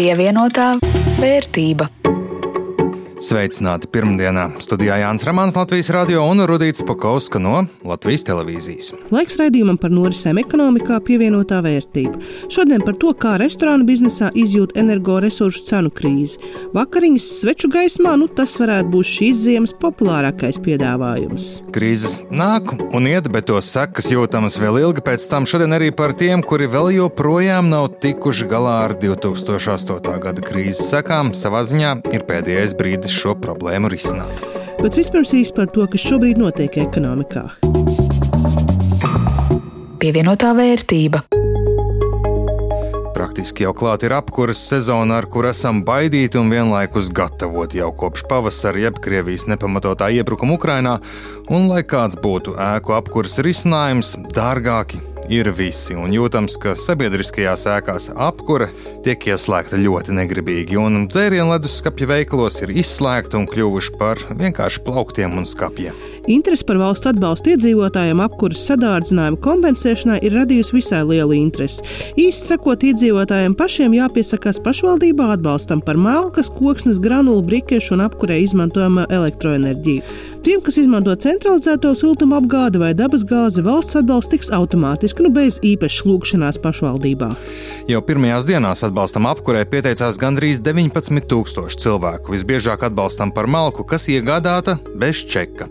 Pievienotā vērtība. Sveicināti pirmdienā. Studijā Jānis Rāmāns, Latvijas radio un Rudīts Pakauska no Latvijas televīzijas. Laiks raidījumam par norisēm ekonomikā pievienotā vērtība. Šodien par to, kā restorānu biznesā izjūt energoresursu cenu krīzi. Vakariņas sveču gaismā, nu tas varētu būt šīs ziemas populārākais piedāvājums. Krīzes nāk un iet, bet to sekas jūtamas vēl ilgi pēc tam. Šodien arī par tiem, kuri vēl joprojām nav tikuši galā ar 2008. gada krīzes sekām. Savā ziņā ir pēdējais brīdis brīdis šo problēmu risināt. Bet vispirms īsi par to, kas šobrīd notiek ekonomikā. Pievienotā vērtība. Praktiski jau klāt ir apkuras sezona, ar kur esam baidīti un vienlaikus gatavoti jau kopš pavasara, jeb Krievijas nepamatotā iebrukuma Ukrainā. Un, lai kāds būtu ēku apkuras risinājums, dārgāki ir visi, un jūtams, ka sabiedriskajās ēkās apkure tiek ieslēgta ļoti negribīgi, un dzērienu leduskapja veikalos ir izslēgta un kļuvuši par vienkārši plauktiem un skapjiem. Interesi par valsts atbalstu iedzīvotājiem apkuras sadārdzinājumu kompensēšanai ir radījusi visai lielu interesi. Īsi sakot, iedzīvotājiem pašiem jāpiesakās pašvaldībā atbalstam par malkas, koksnes, granulu, brikešu un apkurē izmantojamu elektroenerģiju. Tiem, kas izmanto centralizēto siltuma apgādi vai dabasgāzi, valsts atbalsts tiks automātiski, nu bez īpašas lūgšanās pašvaldībā. Jau pirmajās dienās atbalstam apkurē pieteicās gandrīz 19,000 cilvēku. Visbiežāk atbalstam par malku, kas iegādāta bez čeka.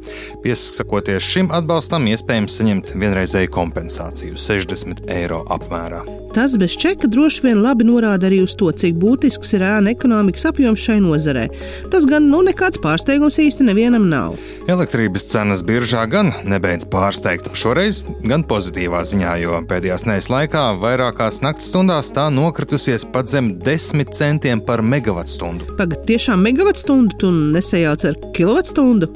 Piesakoties šim atbalstam, iespējams saņemt vienreizēju kompensāciju 60 eiro apmērā. Tas bez čeka droši vien labi norāda arī uz to, cik būtisks ir ēna ekonomikas apjoms šai nozarē. Tas gan nu nekāds pārsteigums īsti nevienam nav. Elektrības cenas biržā gan nebeidz pārsteigt. Šoreiz gan pozitīvā ziņā, jo pēdējās nedēļas laikā vairākās naktas stundās tā nokritusies pat zem 10 centiem par megawattstundu. Tagad tiešām megawattstundu tu nesajauc ar kilovattstundu?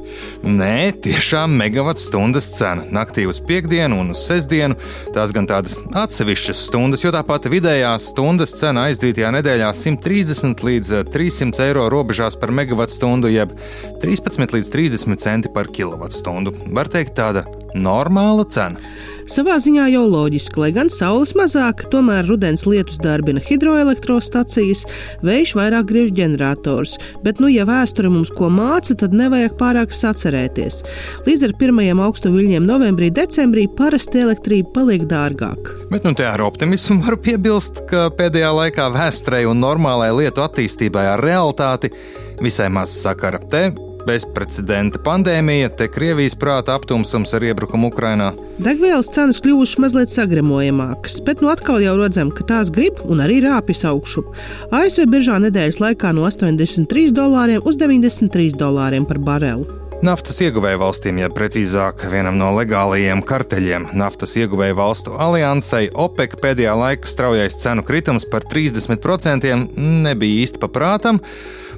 Nē, tiešām megawattstundas cena. Naktī uz piekdienu un uz sestdienu tās gan tādas atsevišķas stundas, jo tāpat vidējā stundas cena aizdītajā nedēļā 130 līdz 300 eiro robežās par megawattstundu, jeb 13 līdz 30 centi centi par kilovatstundu. Var teikt, tāda normāla cena. Savā ziņā jau loģiski, lai gan saules mazāk, tomēr rudens lietus darbina hidroelektrostacijas, vējš vairāk griež ģenerators. Bet, nu, ja vēsture mums ko māca, tad nevajag pārāk sacerēties. Līdz ar pirmajiem augstu viļņiem novembrī, decembrī parasti elektrība paliek dārgāka. Bet, nu, ar optimismu varu piebilst, ka pēdējā laikā vēsturei un normālai lietu attīstībai ar realitāti visai maz sakara. Te bezprecedenta pandēmija, te Krievijas prāta aptumsums ar iebrukumu Ukrainā. Degvielas cenas kļuvušas mazliet sagremojamākas, bet nu atkal jau redzam, ka tās grib un arī rāpjas augšu. ASV biržā nedēļas laikā no 83 dolāriem uz 93 dolāriem par barelu. Naftas ieguvēja valstīm, ja precīzāk vienam no legālajiem karteļiem, naftas ieguvēja valstu aliansai OPEC pēdējā laika straujais cenu kritums par 30% nebija īsti paprātam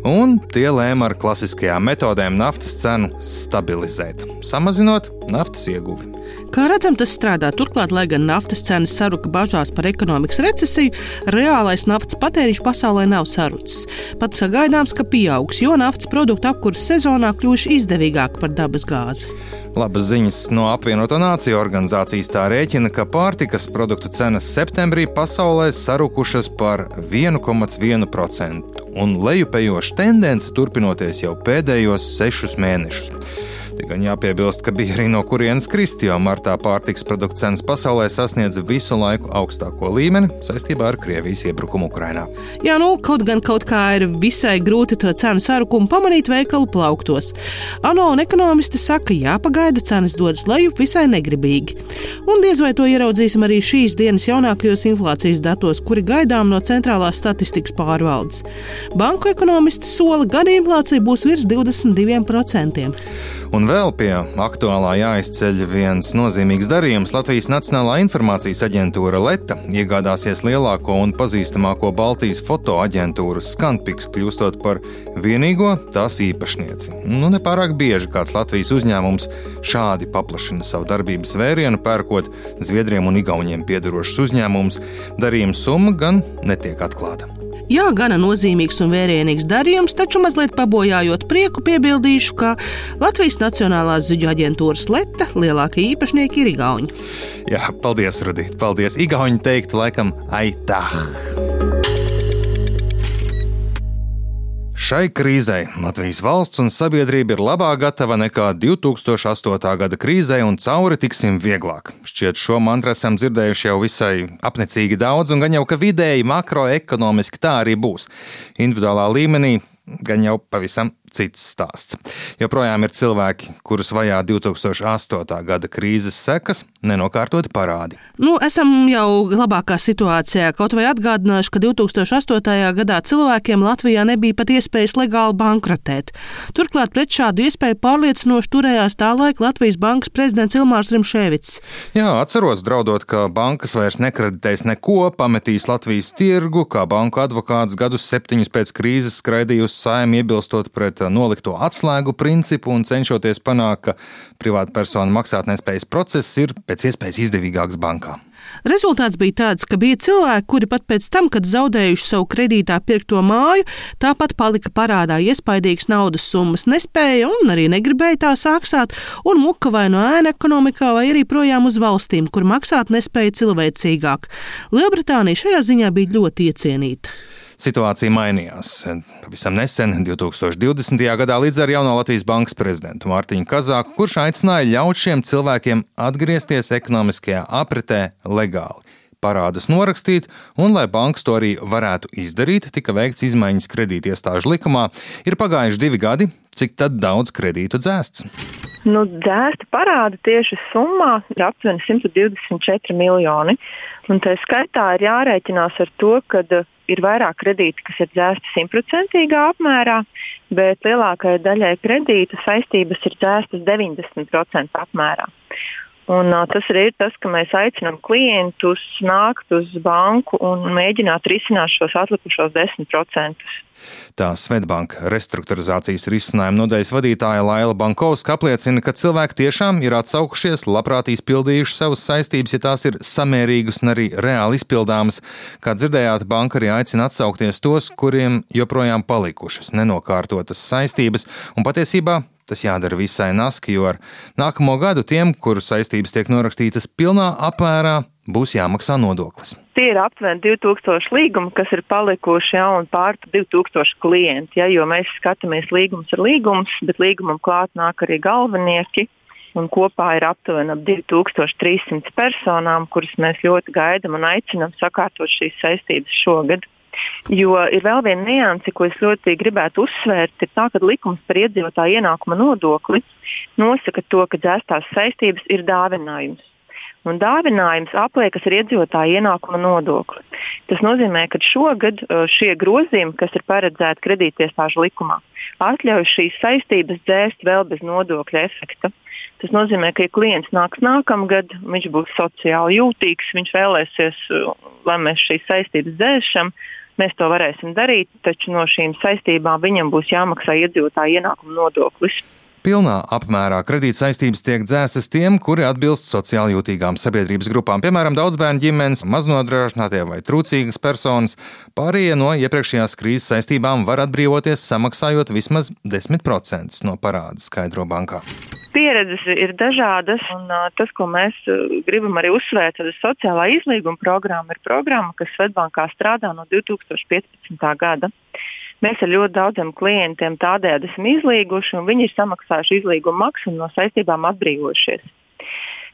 un tie lēma ar klasiskajām metodēm naftas cenu stabilizēt, samazinot naftas ieguvi. Kā redzam, tas strādā. Turklāt, lai gan naftas cenas saruka bažās par ekonomikas recesiju, reālais naftas patēriņš pasaulē nav sarucis. Pat sagaidāms, ka pieaugs, jo naftas produktu apkurses sezonā kļuvuši izdevīgāk par dabas gāzi. Labas ziņas no apvienoto nāciju organizācijas tā rēķina, ka pārtikas produktu cenas septembrī pasaulē sarukušas par 1,1% un lejupējoša tendence turpinoties jau pēdējos sešus mēnešus. Te gan jāpiebilst, ka bija arī no kurienes kristi, jo martā pārtiks produktu cenas pasaulē sasniedza visu laiku augstāko līmeni saistībā ar Krievijas iebrukumu Ukrainā. Jā, nu, kaut gan kaut kā ir visai grūti to cenu sarukumu pamanīt veikalu plauktos. ANO un ekonomisti saka, jāpagaida cenas dodas lejup visai negribīgi. Un diez vai to ieraudzīsim arī šīs dienas jaunākajos inflācijas datos, kuri gaidām no centrālās statistikas pārvaldes. Banku ekonomisti sola, gada inflācija būs virs 22%. Un vēl pie aktuālā jāizceļ viens nozīmīgs darījums. Latvijas Nacionālā informācijas aģentūra Leta iegādāsies lielāko un pazīstamāko Baltijas fotoaģentūru Scanpix, kļūstot par vienīgo tās īpašnieci. Nu, nepārāk bieži kāds Latvijas uzņēmums šādi paplašina savu darbības vērienu, pērkot Zviedriem un Igauniem piedarošus uzņēmumus. Darījuma summa gan netiek atklāta. Jā, gana nozīmīgs un vērienīgs darījums, taču mazliet pabojājot prieku, piebildīšu, ka Latvijas Nacionālās ziņu aģentūras Leta lielākie īpašnieki ir Igauni. Jā, paldies, Rudīt, paldies. Igauni teiktu laikam aitā. Šai krīzei Latvijas valsts un sabiedrība ir labāk gatava nekā 2008. gada krīzei, un cauri tiksim vieglāk. Šķiet, šo mantru esam dzirdējuši jau visai apnicīgi daudz, un gan jau ka vidēji makroekonomiski tā arī būs. Individuālā līmenī gan jau pavisam cits stāsts. Joprojām ir cilvēki, kurus vajā 2008. gada krīzes sekas, nenokārtoti parādi. Nu, esam jau labākā situācijā. Kaut vai atgādināšu, ka 2008. gadā cilvēkiem Latvijā nebija pat iespējas legāli bankrotēt. Turklāt pret šādu iespēju pārliecinoši turējās tā laika Latvijas bankas prezidents Ilmārs Rimšēvits. Jā, atceros, draudot, ka bankas vairs nekreditēs neko, pametīs Latvijas tirgu, kā banku advokāts gadus septiņus pēc krīzes skraidīja uz saimnu iebilstot pret nolikto atslēgu principu un cenšoties panākt, ka privātpersonu maksātnespējas process ir pēc iespējas izdevīgāks bankām. Rezultāts bija tāds, ka bija cilvēki, kuri pat pēc tam, kad zaudējuši savu kredītā pirkto māju, tāpat palika parādā iespaidīgas naudas summas, nespēja un arī negribēja tās maksāt, un muka vai no ēna ekonomikā, vai arī projām uz valstīm, kur maksāt nespēja cilvēcīgāk. Lielbritānija šajā ziņā bija ļoti iecienīta. Situācija mainījās. Pavisam nesen, 2020. gadā, līdz ar jauno Latvijas bankas prezidentu Mārtiņu Kazāku, kurš aicināja ļaut šiem cilvēkiem atgriezties ekonomiskajā apritē legāli. Parādus norakstīt, un, lai bankas to arī varētu izdarīt, tika veikts izmaiņas kredītiestāžu likumā. Ir pagājuši divi gadi, cik daudz kredītu dzēsts. Nu, dzēsta parāda tieši summā ir aptuveni 124 miljoni. Un tā skaitā ir jārēķinās ar to, ka ir vairāk kredīti, kas ir dzēsti simtprocentīgā apmērā, bet lielākajai daļai kredītu saistības ir dzēstas 90% apmērā. Un, uh, tas arī ir tas, ka mēs aicinām klientus nākt uz banku un mēģināt risināt šos atlikušos 10%. Tā Svetbanka restruktūrizācijas risinājuma nodaļas vadītāja Laila Bankovska apliecina, ka cilvēki tiešām ir atsaukušies, labprāt izpildījuši savas saistības, ja tās ir samērīgas un arī reāli izpildāmas. Kā dzirdējāt, banka arī aicina atsaukties tos, kuriem joprojām palikušas nenokārtotas saistības, un patiesībā Tas jādara visai naski, jo ar nākamo gadu tiem, kuru saistības tiek norakstītas pilnā apmērā, būs jāmaksā nodoklis. Tie ir aptuveni 2000 līgumi, kas ir palikuši jau un pār 2000 klienti. Ja, jo mēs skatāmies līgumus ar līgumus, bet līgumam klāt nāk arī galvenieki. Un kopā ir aptuveni ap 2300 personām, kuras mēs ļoti gaidām un aicinām sakārtot šīs saistības šogad. Jo ir vēl viena nianse, ko es ļoti gribētu uzsvērt, ir tā, ka likums par iedzīvotāju ienākuma nodokli nosaka to, ka dzēstās saistības ir dāvinājums. Un dāvinājums apliekas ar iedzīvotāju ienākuma nodokli. Tas nozīmē, ka šogad uh, šie grozījumi, kas ir paredzēti kredītiestāžu likumā, atļauj šīs saistības dzēst vēl bez nodokļa efekta. Tas nozīmē, ka, ja klients nāks nākamgad, viņš būs sociāli jūtīgs, viņš vēlēsies, uh, lai mēs šīs saistības dzēšam, Mēs to varēsim darīt, taču no šīm saistībām viņam būs jāmaksā iedzīvotāja ienākuma nodoklis. Pilnā apmērā kredītsaistības tiek dzēstas tiem, kuri atbilst sociāli jūtīgām sabiedrības grupām, piemēram, daudzbērnu ģimenes, maznodrošinātie vai trūcīgas personas. Pārējie no iepriekšējās krīzes saistībām var atbrīvoties samaksājot vismaz 10% no parāda, skaidro bankā pieredzes ir dažādas, un tas, ko mēs gribam arī uzsvērt, ir sociālā izlīguma programma. Ir programma, kas Svetbankā strādā no 2015. gada. Mēs ar ļoti daudziem klientiem tādējādi esam izlīguši, un viņi ir samaksājuši izlīguma maksu un no saistībām atbrīvojušies.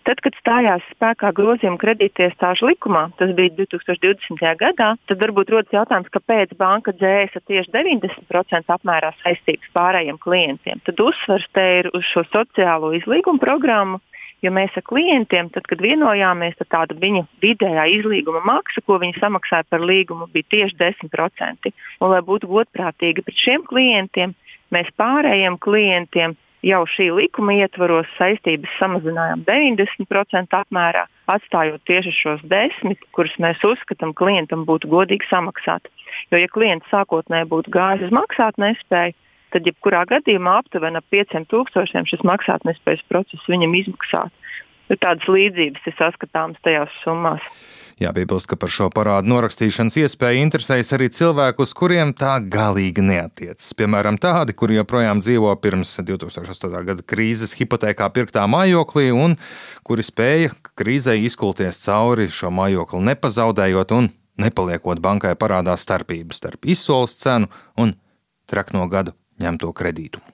Tad, kad stājās spēkā grozījuma kredītiestāžu likumā, tas bija 2020. gadā, tad varbūt rodas jautājums, kāpēc banka dzēsa tieši 90% apmērā saistības pārējiem klientiem. Tad uzsvars te ir uz šo sociālo izlīgumu programmu, Jo mēs ar klientiem, tad, kad vienojāmies, tad tāda viņa vidējā izlīguma maksa, ko viņi samaksāja par līgumu, bija tieši 10%. Un, lai būtu godprātīgi pret šiem klientiem, mēs pārējiem klientiem jau šī likuma ietvaros saistības samazinājām 90% apmērā, atstājot tieši šos 10%, kurus mēs uzskatām klientam būtu godīgi samaksāt. Jo, ja klients sākotnēji būtu gājis uz maksātnespēju, tad jebkurā gadījumā aptuveni ap 5000 šis maksātnespējas process viņam izmaksātu. Ir tādas līdzības, ir saskatāmas tajās summās. Jāpiebilst, ka par šo parādu norakstīšanas iespēju interesējas arī cilvēku, uz kuriem tā galīgi neatiecas. Piemēram, tādi, kuri joprojām dzīvo pirms 2008. gada krīzes hipotekā pirktā mājoklī un kuri spēja krīzē izkulties cauri šo mājokli nepazaudējot un nepaliekot bankai parādā starpību starp izsoles cenu un trakno gadu ņemto kredītu.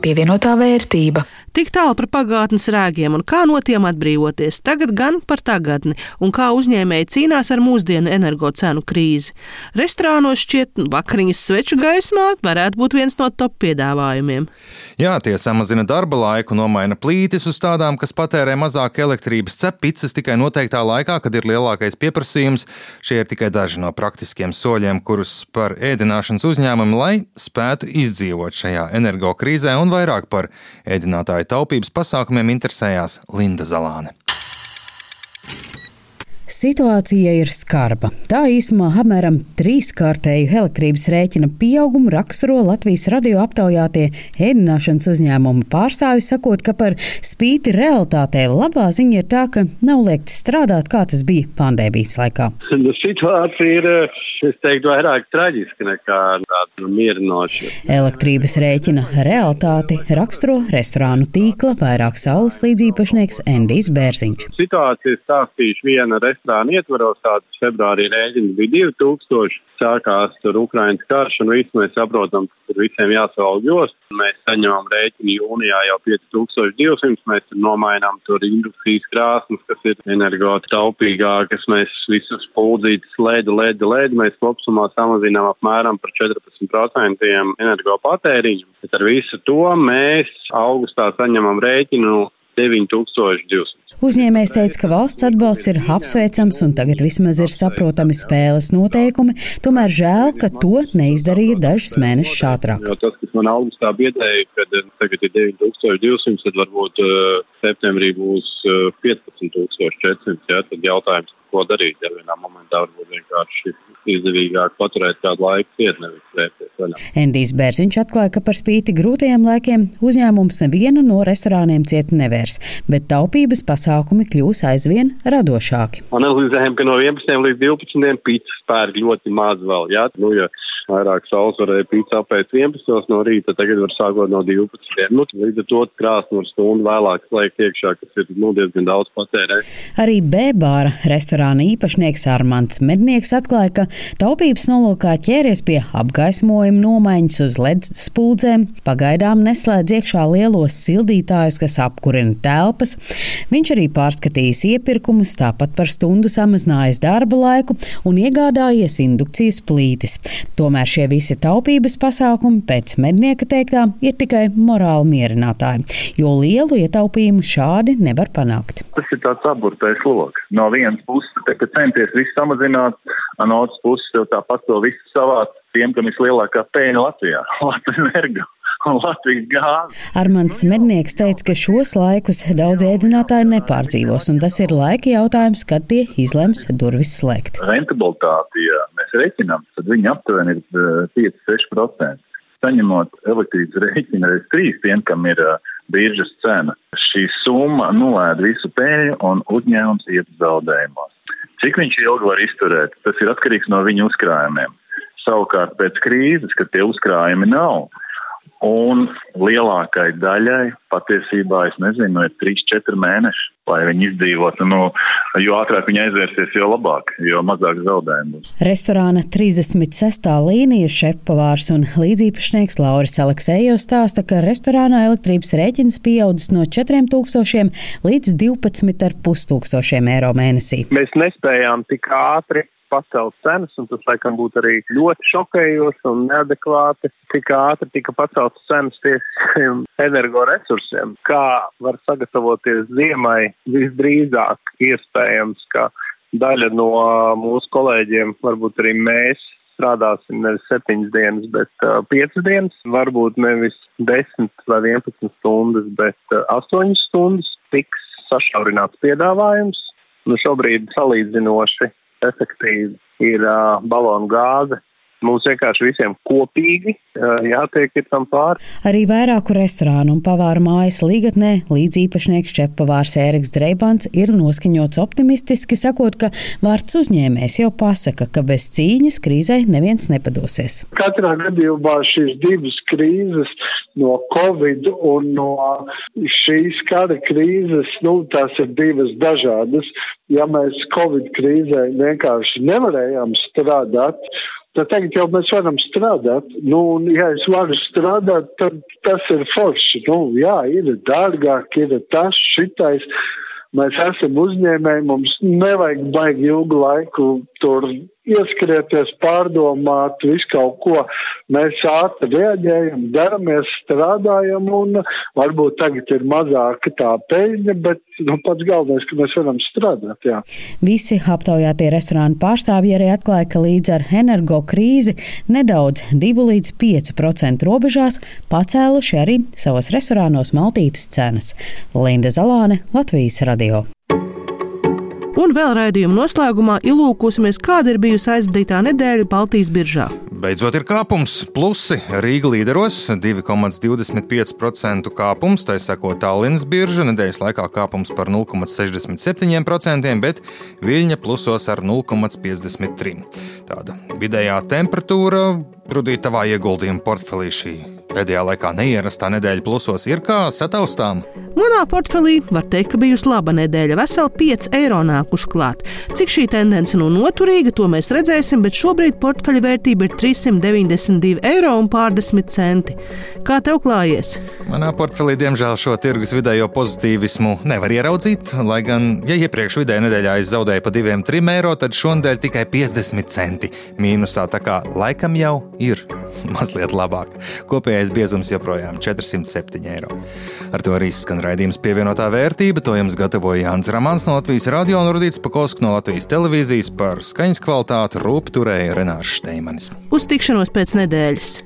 Pievienotā vērtība. Tik tālu par pagātnes rēgiem un kā no tiem atbrīvoties. Tagad gan par tagadni un kā uzņēmēji cīnās ar mūsdienu energocenu krīzi. Restorānos šķiet, vakariņas sveču gaismā varētu būt viens no top piedāvājumiem. Jā, tie samazina darba laiku, nomaina plītis uz tādām, kas patērē mazāk elektrības, cep pizzas tikai noteiktā laikā, kad ir lielākais pieprasījums. Šie ir tikai daži no praktiskiem soļiem, kurus par ēdināšanas uzņēmumu, lai spētu izdzīvot šajā energokrīzē un vairāk par ēdinātāju iedzīvotāju taupības pasākumiem interesējās Linda Zalāne. Situācija ir skarba. Tā īsumā apmēram trīskārtēju elektrības rēķina pieaugumu raksturo Latvijas radio aptaujātie ēdināšanas uzņēmumu pārstāvi, sakot, ka par spīti realitātei labā ziņa ir tā, ka nav liekts strādāt, kā tas bija pandēmijas laikā. Situācija ir, es teiktu, vairāk traģiska nekā tāda mierinoša. Elektrības rēķina realitāti raksturo restorānu tīkla vairāk saules līdzīpašnieks Endijs Bērziņš. Situācija stāstīšu viena restorāna restorāna ietvaros, tāds februārī rēķins bija 2000, sākās tur Ukrainas karš un viss mēs saprotam, ka tur visiem jāsavalg jost. Mēs saņemam rēķinu jūnijā jau 5200, mēs tur nomainām tur indukcijas krāsnes, kas ir energotaupīgākas, mēs visus puldzītas lēdu, lēdu, lēdu, mēs kopsumā samazinām apmēram par 14% energopatēriņu. Bet ar visu to mēs augustā saņemam rēķinu 9200. Uzņēmējs teica, ka valsts atbalsts ir apsveicams un tagad vismaz ir saprotami spēles noteikumi, tomēr žēl, ka to neizdarīja dažus mēnešus ātrāk. Tas, kas man augustā biedēja, kad eh, tagad ir 9200, tad varbūt uh, septembrī būs uh, 15400. Ja? Tad jautājums, ko darīt, ja vienā momentā varbūt vienkārši izdevīgāk paturēt kādu laiku ciet, nevis slēpties vaļā. Endijs Bērziņš atklāja, ka par spīti grūtajiem laikiem uzņēmums nevienu no restorāniem ciet nevērs, bet taupības pasākumi kļūs aizvien radošāki. Analizējam, ka no 11 līdz 12 pīcis pērk ļoti maz vēl. Jā? Nu, ja vairāk saules varēja pīt apēc 11 no rīta, tagad var sākot no 12. Nu, līdz ar to krāsni var stundu vēlāk slēgt iekšā, kas ir nu, diezgan daudz patērē. Arī B-bāra restorāna īpašnieks Armants Mednieks atklāja, ka taupības nolūkā ķēries pie apgaismojuma nomaiņas uz LED spuldzēm, pagaidām neslēdz iekšā lielos sildītājus, kas apkurina telpas. Viņš arī pārskatījis iepirkumus, tāpat par stundu samazinājis darba laiku un iegādājies indukcijas plītis. Tomēr Tomēr šie visi taupības pasākumi pēc mednieka teiktā ir tikai morāli mierinātāji, jo lielu ietaupījumu šādi nevar panākt. Tas ir tāds aburtais lokus. No vienas puses, te, centies visu samazināt, no otras puses, tāpat to visu savāc tiem, kam ir lielākā pēļņa Latvijā - Latvijas energo. Latvijas gāzi. Armāns Mednieks teica, ka šos laikus daudz ēdinātāji nepārdzīvos, un tas ir laika jautājums, kad tie izlems durvis slēgt. Rentabilitāte, ja mēs reiķinām, tad viņi aptuveni ir 5-6%. Eh, Saņemot elektrības rēķinu reiz trīs tiem, kam ir uh, biržas cena, šī summa nolēda visu pēļu un uzņēmums iet zaudējumos. Cik viņš ilgi var izturēt, tas ir atkarīgs no viņa uzkrājumiem. Savukārt pēc krīzes, kad tie uzkrājumi nav, Un lielākai daļai patiesībā, es nezinu, ir 3-4 mēneši, lai viņi izdzīvotu. Nu, jo ātrāk viņi aizvērsies, jo labāk, jo mazāk zaudējumu būs. Restorāna 36. līnijas šefpavārs un līdzīpašnieks Lauris Aleksējos stāsta, ka restorānā elektrības rēķins pieaudzis no 4000 līdz 12,5 tūkstošiem eiro mēnesī. Mēs nespējām tik ātri pacelt cenas, un tas, laikam, būtu arī ļoti šokējoši un neadekvāti, cik ātri tika paceltas cenas tieši energoresursiem. Kā var sagatavoties ziemai visdrīzāk iespējams, ka daļa no mūsu kolēģiem, varbūt arī mēs, strādāsim nevis septiņas dienas, bet uh, piecas dienas, varbūt nevis desmit vai vienpadsmit stundas, bet uh, astoņas stundas tiks sašaurināts piedāvājums. Nu, šobrīd salīdzinoši efektīvi ir uh, balonu gāze. Mums vienkārši visiem kopīgi uh, jātiek tam pāri. Arī vairāku restorānu un pavāru mājas līgatnē līdzīpašnieks Čepavārs Ēriks Dreibants ir noskaņots optimistiski, sakot, ka vārds uzņēmējs jau pasaka, ka bez cīņas krīzē neviens nepadosies. Katrā gadījumā šīs divas krīzes no Covid un no šīs kara krīzes, nu, tās ir divas dažādas ja mēs Covid krīzē vienkārši nevarējām strādāt Tad tagad jau mēs varam strādāt. Nu, un, ja es varu strādāt, tad tas ir forši. Nu, jā, ir dārgāk, ir tas, šitais. Mēs esam uzņēmēji, mums nevajag baigi ilgu laiku tur ieskrieties, pārdomāt, visu kaut ko. Mēs ātri reaģējam, daramies, strādājam, un varbūt tagad ir mazāka tā peļņa, bet nu, pats galvenais, ka mēs varam strādāt. Jā. Visi aptaujātie restorānu pārstāvji arī atklāja, ka līdz ar energo krīzi nedaudz 2 līdz 5% robežās pacēluši arī savos restorānos maltītes cenas. Linda Zalāne, Latvijas radio. Un vēl raidījuma noslēgumā ilūkosimies, kāda ir bijusi aizvadītā nedēļa Baltijas biržā. Beidzot ir kāpums, plusi Rīga līderos 2,25% kāpums, tā seko Tallinas birža, nedēļas laikā kāpums par 0,67%, bet Viļņa plusos ar 0,53%. Tāda vidējā temperatūra Rudīt, tavā ieguldījuma portfelī šī pēdējā laikā neierastā nedēļa plusos ir kā sataustām? Manā portfelī var teikt, ka bijusi laba nedēļa. Veseli 5 eiro nākuši klāt. Cik šī tendence nu noturīga, to mēs redzēsim, bet šobrīd portfeļa vērtība ir 392 eiro un pārdesmit centi. Kā tev klājies? Manā portfelī, diemžēl, šo tirgus vidējo pozitīvismu nevar ieraudzīt. Lai gan, ja iepriekš vidējā nedēļā es zaudēju pa 2-3 eiro, tad šonadēļ tikai 50 centi mīnusā. Tā kā laikam jau ir mazliet labāk. Kopējais biezums joprojām 407 eiro. Ar to arī skan raidījums pievienotā vērtība. To jums gatavoja Jānis Ramans no Latvijas radio un Rudīts Pakausk no Latvijas televīzijas par skaņas kvalitāti rūp turēja Renārs Šteimanis. Uz tikšanos pēc nedēļas!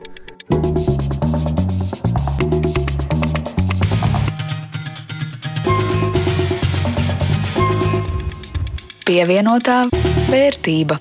Pievienotā vērtība.